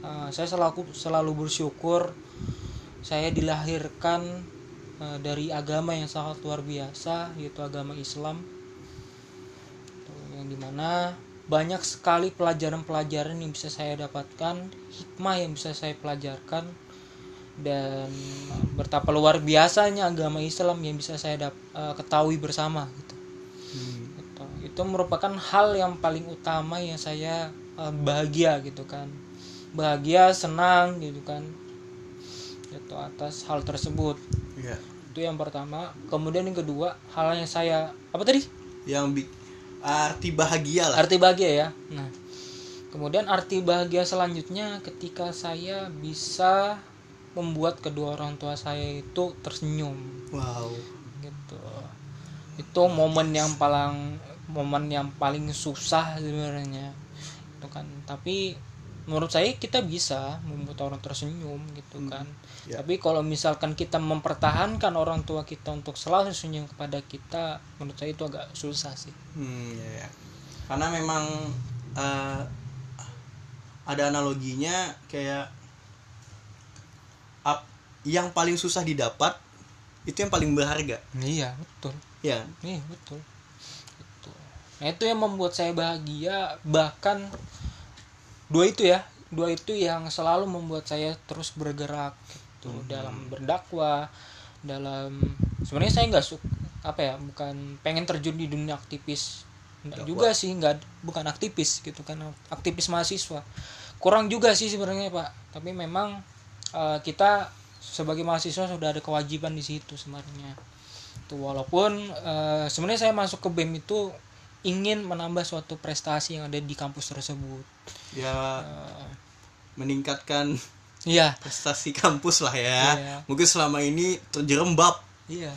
eh, saya selalu selalu bersyukur saya dilahirkan eh, dari agama yang sangat luar biasa yaitu agama Islam. Yang di mana banyak sekali pelajaran-pelajaran yang bisa saya dapatkan, hikmah yang bisa saya pelajarkan dan betapa luar biasanya agama Islam yang bisa saya dap- eh, ketahui bersama gitu. Gitu. Itu merupakan hal yang paling utama yang saya eh, bahagia gitu kan. Bahagia, senang gitu kan. Itu atas hal tersebut. ya Itu yang pertama. Kemudian yang kedua, hal yang saya apa tadi? yang bi arti bahagia lah Arti bahagia ya. Nah, kemudian arti bahagia selanjutnya ketika saya bisa membuat kedua orang tua saya itu tersenyum wow gitu itu momen yang paling momen yang paling susah sebenarnya itu kan tapi menurut saya kita bisa membuat orang tersenyum gitu kan Ya. tapi kalau misalkan kita mempertahankan orang tua kita untuk selalu senyum kepada kita menurut saya itu agak susah sih Hmm, ya, ya. Karena memang eh, ada analoginya kayak ap, yang paling susah didapat itu yang paling berharga. iya betul Ya, Iya betul. Betul. Nah itu yang membuat saya bahagia bahkan dua itu ya. Dua itu yang selalu membuat saya terus bergerak gitu dalam berdakwah dalam sebenarnya saya nggak suka apa ya bukan pengen terjun di dunia aktivis. Nggak Dakwah. juga sih nggak bukan aktivis gitu kan aktivis mahasiswa. Kurang juga sih sebenarnya pak. Tapi memang eh, kita sebagai mahasiswa sudah ada kewajiban di situ sebenarnya. Tuh walaupun eh, sebenarnya saya masuk ke BEM itu ingin menambah suatu prestasi yang ada di kampus tersebut ya Eh, meningkatkan iya prestasi kampus lah ya. Iya. Mungkin selama ini terjerembab. iya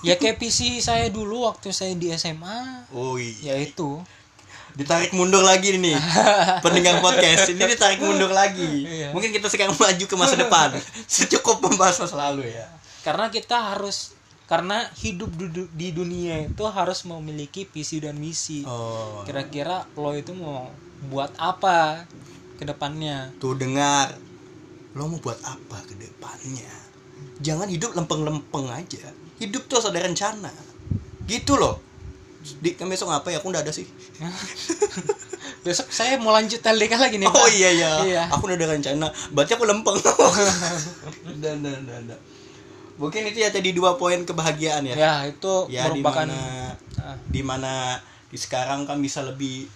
ya kayak PC saya dulu waktu saya di SMA Oh iya. ya itu Ditarik mundur lagi nih pendengar podcast. Ini ditarik mundur lagi. Iya. Mungkin kita sekarang maju ke masa depan. Secukup membahas masa lalu ya. karena kita harus karena hidup di, du- di dunia itu harus memiliki visi dan misi Oh. kira-kira lo itu mau buat apa ke depannya Tuh dengar. Lo mau buat apa ke depannya? Jangan hidup lempeng-lempeng aja. Hidup tuh ada rencana. Gitu loh. Di kan besok apa ya? Aku udah ada sih. besok saya mau lanjut LDK lagi nih Oh Pak. iya iya. iya Aku udah ada rencana. Berarti aku lempeng. dan dan dan. Mungkin itu ya tadi dua poin kebahagiaan ya. ya itu Ya merupakan Ah, di mana di sekarang kan bisa lebih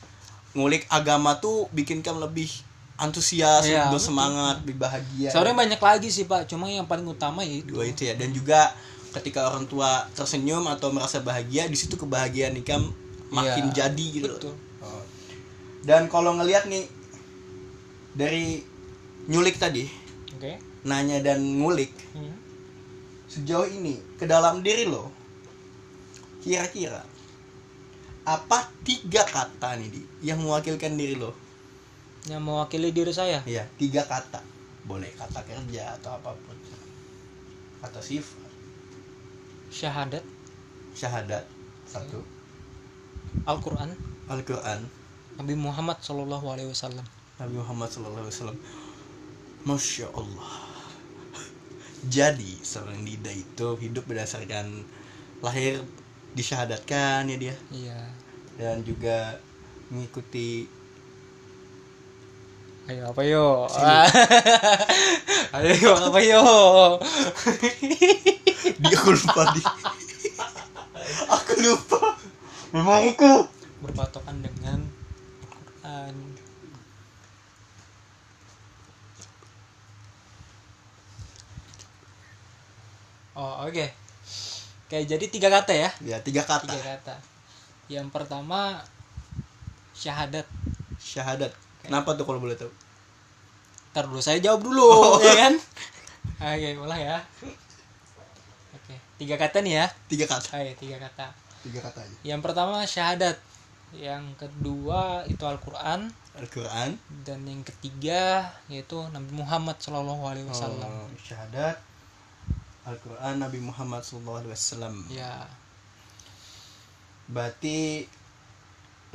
ngulik agama tuh bikin kan lebih antusias, Iya, lebih bersemangat, lebih bahagia. sebenarnya banyak lagi sih pak cuma yang paling utama ya itu dua itu ya dan juga ketika orang tua tersenyum atau merasa bahagia di situ kebahagiaan ikam makin Iya, jadi gitu betul. Oh. dan kalau ngelihat nih dari nyulik tadi oke nanya dan ngulik Hmm. Sejauh ini ke dalam diri lo kira-kira apa tiga kata nih di yang mewakilkan diri lo? Yang mewakili diri saya? Iya, tiga kata. Boleh kata kerja atau apa pun. Kata sifat, syahadat. Syahadat, satu, Al-Quran. Al-Quran, Nabi Muhammad Shallallahu Alaihi Wasallam. Nabi Muhammad SAW. Masya Allah. Jadi seorang Dida itu hidup berdasarkan lahir disyahadatkan ya dia. Iya. Dan juga mengikuti ayo apa yo? Ayo apa yo? Dia aku lupa di. Aku lupa. Memang aku. Berpatokan dengan Al-Quran oh oke. Oke jadi tiga kata ya? Ya tiga kata. Tiga kata. Yang pertama syahadat. Syahadat. Kenapa tuh kalau boleh tahu? Ntar dulu saya jawab dulu Oh. ya kan? Oke ulang ya. Oke tiga kata nih ya? Tiga kata. Ayo, tiga kata. Tiga kata aja. Yang pertama syahadat. Yang kedua itu Al-Quran. Al-Quran. Dan yang ketiga yaitu Nabi Muhammad Shallallahu Alaihi Wasallam. Oh, syahadat Al-Quran Nabi Muhammad SAW ya. Berarti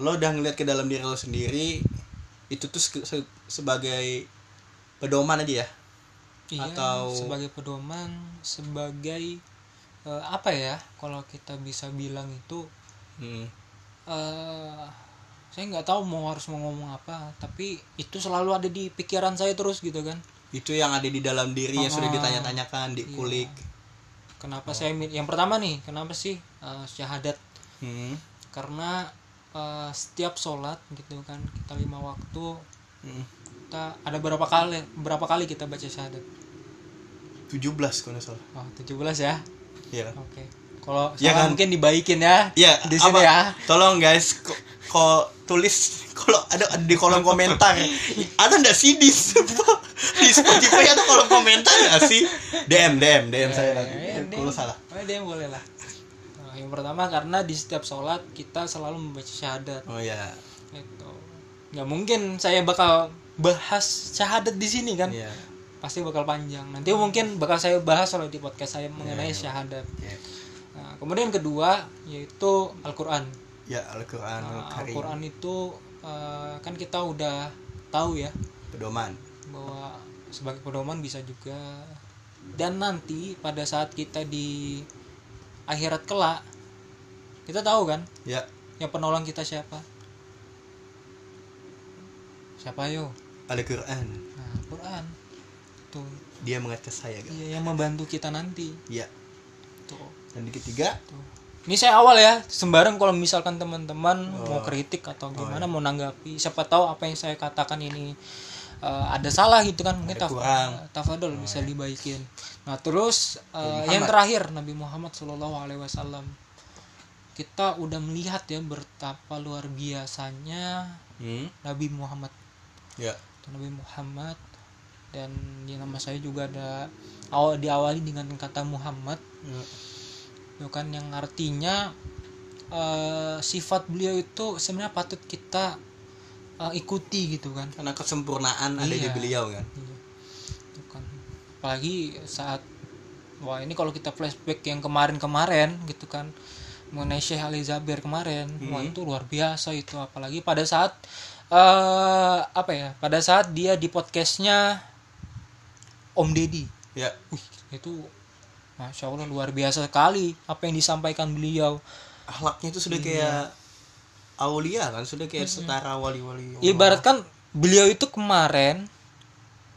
lo udah ngeliat ke dalam diri lo sendiri itu tuh se- se- sebagai pedoman aja ya? Iya Atau- sebagai pedoman sebagai eh, apa ya kalau kita bisa bilang itu hmm. eh saya nggak tahu mau harus mau ngomong apa tapi itu selalu ada di pikiran saya terus gitu kan itu yang ada di dalam diri yang sudah Ah, ditanya-tanyakan dikulik kenapa saya mi- yang pertama nih kenapa sih eh, syahadat? Hmm. karena eh, setiap sholat gitu kan kita lima waktu Hmm. kita ada berapa kali berapa kali kita baca syahadat? 17 kalau nggak salah. Oh 17 ya? Ya oke. Kalau Ya kan? mungkin dibaikin ya ya di sini apa? ya. Tolong guys ko- ko- tulis kalau ada ada di kolom komentar. Ada nggak sih di di Spotify atau kolom komentar nggak sih? DM DM DM saya Ya, nanti. ya, kalau salah. Oh, dia boleh lah. Nah, yang pertama karena di setiap sholat kita selalu membaca syahadat. Oh ya itu nggak mungkin saya bakal bahas syahadat di sini kan? Iya. pasti bakal panjang. Nanti mungkin bakal saya bahas kalau di podcast saya mengenai iya. syahadat. Iya. nah, kemudian kedua yaitu Al-Quran Ya Al-Qur'an Nah. Al-Quran itu eh, kan kita udah tahu ya Pedoman. bahwa sebagai pedoman bisa juga. Dan nanti pada saat kita di akhirat kelak kita tahu kan? Ya. Yang penolong kita siapa? Siapa yo? Al-Qur'an. nah Quran tuh. Dia mengatas saya, guys. iya yang membantu kita nanti. Ya. tuh. Dan di ketiga, tuh ini saya awal ya sembarang kalau misalkan teman-teman mau Oh. kritik atau gimana mau nanggapi siapa tahu apa yang saya katakan ini eh, ada salah gitu kan mungkin taf- kurang. tafadol bisa dibaikin nah terus eh, Nabi yang terakhir Nabi Muhammad Shallallahu Alaihi Wasallam kita udah melihat ya betapa luar biasanya hmm, Nabi Muhammad ya. Nabi Muhammad dan di nama saya juga ada awal diawali dengan kata Muhammad Ya. Itu kan yang artinya eh, sifat beliau itu sebenarnya patut kita eh, ikuti gitu kan Karena kesempurnaan ada di Iya. beliau kan. Iya. Itu kan apalagi saat wah ini kalau kita flashback yang kemarin-kemarin gitu kan mengenai Syekh Ali Zabir kemarin wah Hmm. itu luar biasa itu apalagi pada saat eh apa ya pada saat dia di podcastnya Om Deddy Ya. Wih, itu Masya Allah luar biasa sekali apa yang disampaikan beliau Akhlaknya itu sudah kayak aulia kan, sudah kayak setara wali-wali. Ibaratkan beliau itu kemarin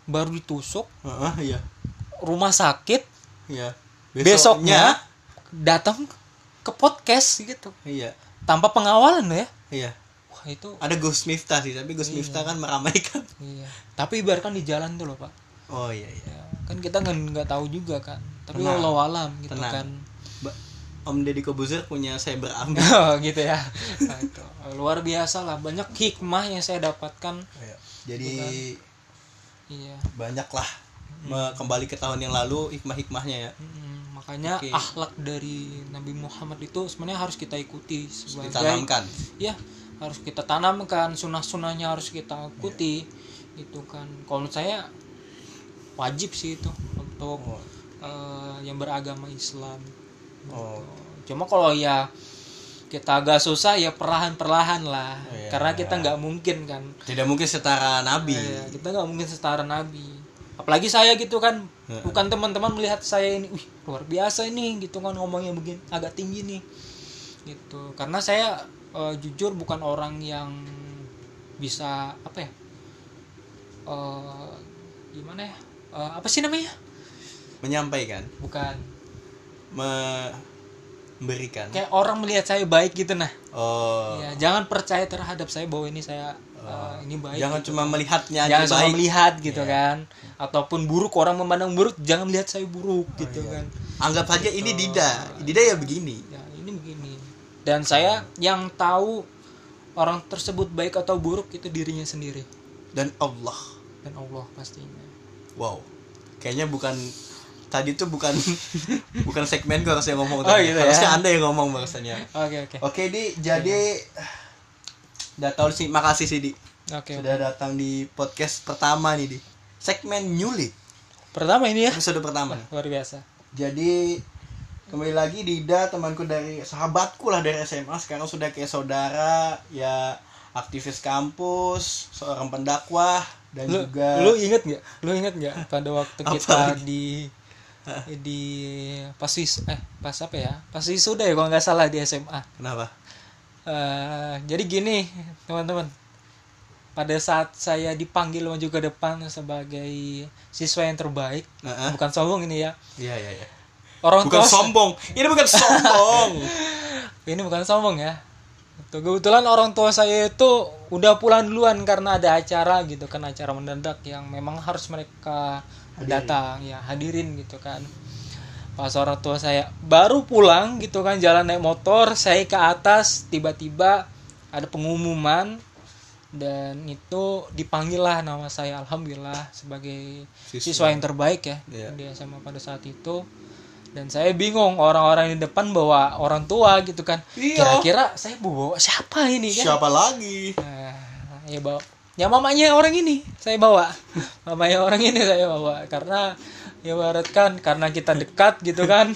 baru ditusuk Heeh, iya. rumah sakit Iya. besoknya datang ke podcast gitu Iya. tanpa pengawalan ya Iya. wah itu Ada Gus Miftah sih, tapi Gus Miftah kan meramaikan. iya tapi ibaratkan di jalan tuh loh pak Oh iya iya. ya, kan kita nggak nggak tahu juga kan tapi Tenang. Allah alam gitu Tenang. kan Ba- Om Deddy Kobuzer punya cyber ambil. Oh, gitu ya Nah, itu. luar biasa lah banyak hikmah yang saya dapatkan Iya. Jadi iya banyak lah me- kembali ke tahun yang lalu hikmah-hikmahnya ya. Mm, makanya Oke. akhlak dari Nabi Muhammad itu sebenarnya harus kita ikuti sebagai Ditanamkan. ya harus kita tanamkan sunah-sunahnya harus kita ikuti itu kan kalau menurut saya wajib sih itu untuk Oh. Eh, yang beragama Islam. Oh. cuma kalau ya kita agak susah ya perlahan-perlahan lah. Iya. karena kita nggak mungkin kan. Tidak mungkin setara Nabi. Iya, kita nggak mungkin setara Nabi. Apalagi saya gitu kan. Bukan teman-teman melihat saya ini wih luar biasa ini gitu kan ngomongnya begini agak tinggi nih. Gitu. Karena saya eh, jujur bukan orang yang bisa apa ya eh, gimana ya Eh, apa sih namanya Menyampaikan, bukan me- memberikan. kayak orang melihat saya baik gitu nah Oh. ya jangan percaya terhadap saya bahwa ini saya eh, ini baik Jangan gitu. cuma melihatnya aja jangan cuma baik. melihat gitu Iya. kan ataupun buruk orang memandang buruk jangan melihat saya buruk gitu iya. kan Anggap saja ini Dida. Dida ya begini. ya ini begini dan saya yang tahu orang tersebut baik atau buruk itu dirinya sendiri Dan Allah. dan Allah pastinya Wow. Kayaknya bukan tadi tuh bukan bukan segmen gue harusnya ngomong Oh, tadi. gitu ya. Harusnya Anda yang ngomong bahasanya. oke oke Oke, Di. Jadi udah tahu sih, makasih sih, Di. oke Sudah datang di podcast pertama nih, Di. Segmen Nyulik. pertama ini ya Episode pertama. luar biasa Jadi kembali lagi Dida temanku dari sahabatku lah dari SMA sekarang sudah kayak saudara ya aktivis kampus seorang pendakwah dan lu juga lu inget nggak lu inget nggak pada waktu kita di di pas wis eh pas apa ya? Pas wisuda ya kalau nggak salah di SMA kenapa? Eh, jadi gini teman-teman. Pada saat saya dipanggil maju ke depan sebagai siswa yang terbaik Nah, bukan sombong ini ya. Iya iya iya. Orang bukan tua sombong. Ini bukan sombong. Ini bukan sombong ya. Tuh, kebetulan orang tua saya itu udah pulang duluan karena ada acara gitu kan acara mendadak yang memang harus mereka Hadirin. datang ya hadirin gitu kan pas orang tua saya baru pulang gitu kan jalan naik motor saya ke atas tiba-tiba ada pengumuman dan itu dipanggil lah nama saya alhamdulillah sebagai Siswa. siswa, yang terbaik ya Iya. di SMA pada saat itu dan saya bingung orang-orang di depan bawa orang tua gitu kan Iya. kira-kira saya bawa siapa ini kan siapa lagi Nah, ya bawa ya mamanya orang ini saya bawa. Mamanya orang ini saya bawa. Karena ya ibaratkan karena kita dekat gitu kan.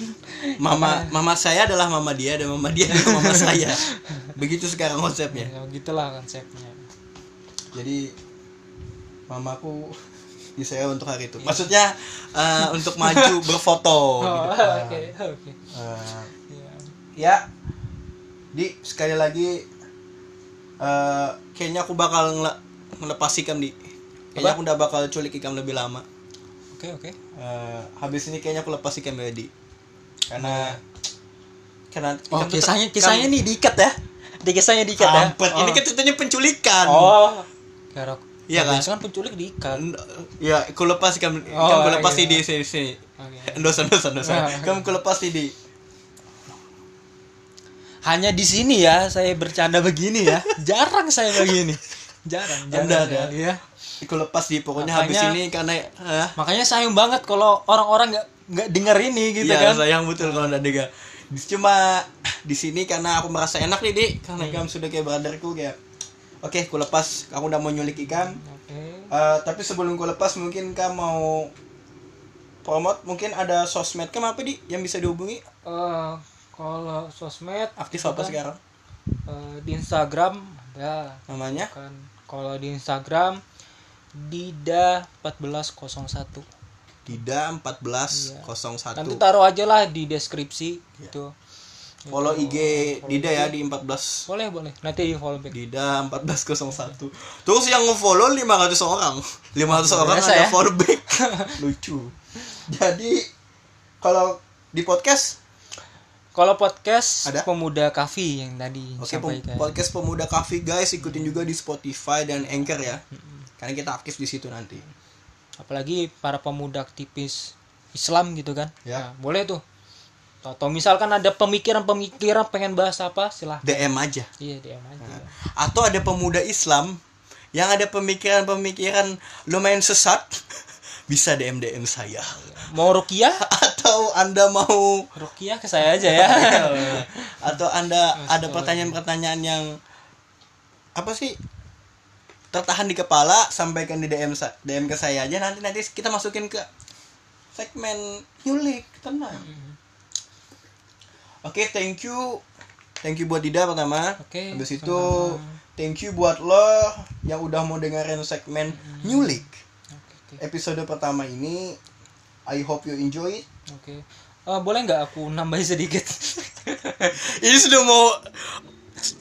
Mama mama saya adalah mama dia dan mama dia adalah mama saya. Begitu sekarang konsepnya. Ya gitulah konsepnya. Jadi mamaku di saya untuk hari itu. Maksudnya eh, untuk maju berfoto oh, gitu. oke oke. Eh, Ya. ya di sekali lagi eh, kayaknya aku bakal ngelepas ikam di. Kayaknya Apa? aku udah bakal culik ikam lebih lama. Oke oke. Eh, habis ini kayaknya aku lepas ikam ya di. Karena karena oh kisahnya kisahnya nih diikat ya. Di kisahnya diikat ya. Kampret, ini Oh. kan ceritanya penculikan. Oh. Kira Iya kan? kan penculik diikat. Ya aku lepas ikam Oh, ikam aku lepas iya. di sini sini Oke. dosa dosa dosa Ah. kamu aku lepas di. Hanya di sini ya saya bercanda begini ya. Jarang saya begini jarang jarang Anda ya. Iya. aku lepas di pokoknya habis Makanya- ini karena ah, makanya sayang banget kalau orang-orang nggak nggak denger ini gitu Iya, kan sayang betul kalau nggak dengar. Cuma di sini karena aku merasa enak nih, Dik. Karena Hmm. kamu sudah kayak brotherku kayak Oke, aku lepas. Kamu udah mau nyulik ikan. oke Eh, tapi sebelum aku lepas, mungkin kamu mau promote. Mungkin ada sosmed kamu apa di yang bisa dihubungi? Eh, kalau sosmed Aktif apa kan, sekarang? eh, di Instagram ada Namanya? kan kalau di Instagram Dida 1401 Dida Iya. 1401. nanti taruh aja lah di deskripsi Iya. gitu. Follow IG Dida ya di 14 boleh boleh. Nanti di follow back. Dida 1401 Terus yang nge-follow 500 orang. 500 orang Biasa ada ya. follow back. Lucu. Jadi Kalau di podcast kalau podcast Ada? pemuda kafi yang tadi Oke sampaikan podcast Pemuda Cafe guys Ikutin juga di Spotify dan Anchor ya. Karena kita aktif di situ nanti. Apalagi para pemuda aktivis Islam gitu kan? Ya. Nah, boleh tuh. Atau misalkan ada pemikiran-pemikiran pengen bahas apa silahkan. DM aja. Iya DM aja. Nah. Atau ada pemuda Islam Yang ada pemikiran-pemikiran lumayan sesat Bisa DM-DM saya. Mau rukiah? Atau anda mau rukiah ke saya aja ya. Atau anda ada pertanyaan-pertanyaan yang apa sih? Tertahan di kepala sampaikan di DM DM ke saya aja. Nanti nanti kita masukin ke segmen nyulik tenang. Oke thank you. Thank you buat Dida pertama. Oke, habis itu sama-sama. thank you buat lo yang udah mau dengerin segmen nyulik oke episode pertama ini I hope you enjoy it oke Eh, boleh nggak aku nambahin sedikit ini sudah mau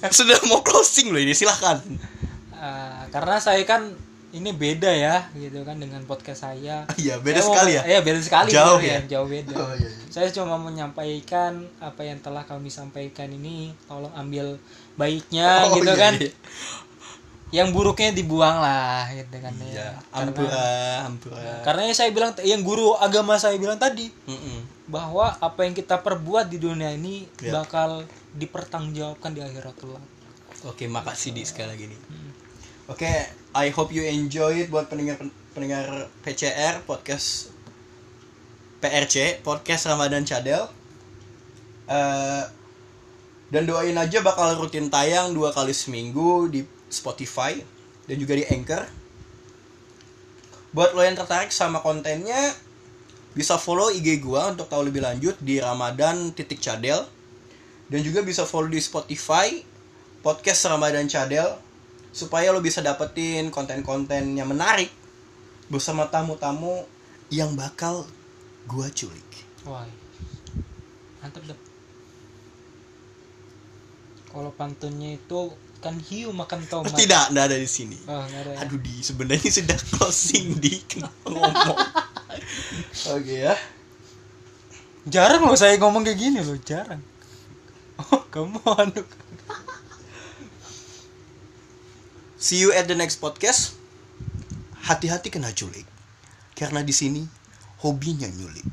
sudah mau closing loh ini silahkan Eh, karena saya kan ini beda ya gitu kan dengan podcast saya Iya, beda Saya mau- sekali ya? iya beda sekali Jauh gitu ya? jauh beda Oh, iya, iya. saya cuma menyampaikan apa yang telah kami sampaikan ini tolong ambil baiknya Oh, gitu iya, kan iya. Yang buruknya dibuang lah gitu kan Iya, ya ampura, ampura. karena yang saya bilang yang guru agama saya bilang tadi Mm-mm. bahwa apa yang kita perbuat di dunia ini Ya. bakal dipertanggungjawabkan di akhirat kelak. Oke, makasih di sekali lagi nih. Oke, I hope you enjoy it buat pendengar pendengar PCR podcast PRC podcast Ramadan Cadel. Eh, dan doain aja bakal rutin tayang dua kali seminggu di Spotify dan juga di Anchor. Buat lo yang tertarik sama kontennya, bisa follow IG gua untuk tahu lebih lanjut di Ramadan titik Cadel dan juga bisa follow di Spotify podcast Ramadan Cadel supaya lo bisa dapetin konten-konten yang menarik bersama tamu-tamu yang bakal gua culik. Wah. Mantap deh. Kalau pantunnya itu kan hiu makan tomat. Tidak, tidak ada di sini. Oh, ada ya. Aduh di sebenarnya sudah closing di kenapa ngomong. Oke ya. Jarang loh saya ngomong kayak gini loh, jarang. Oh, kamu anu. See you at the next podcast. Hati-hati kena culik. Karena di sini hobinya nyulik.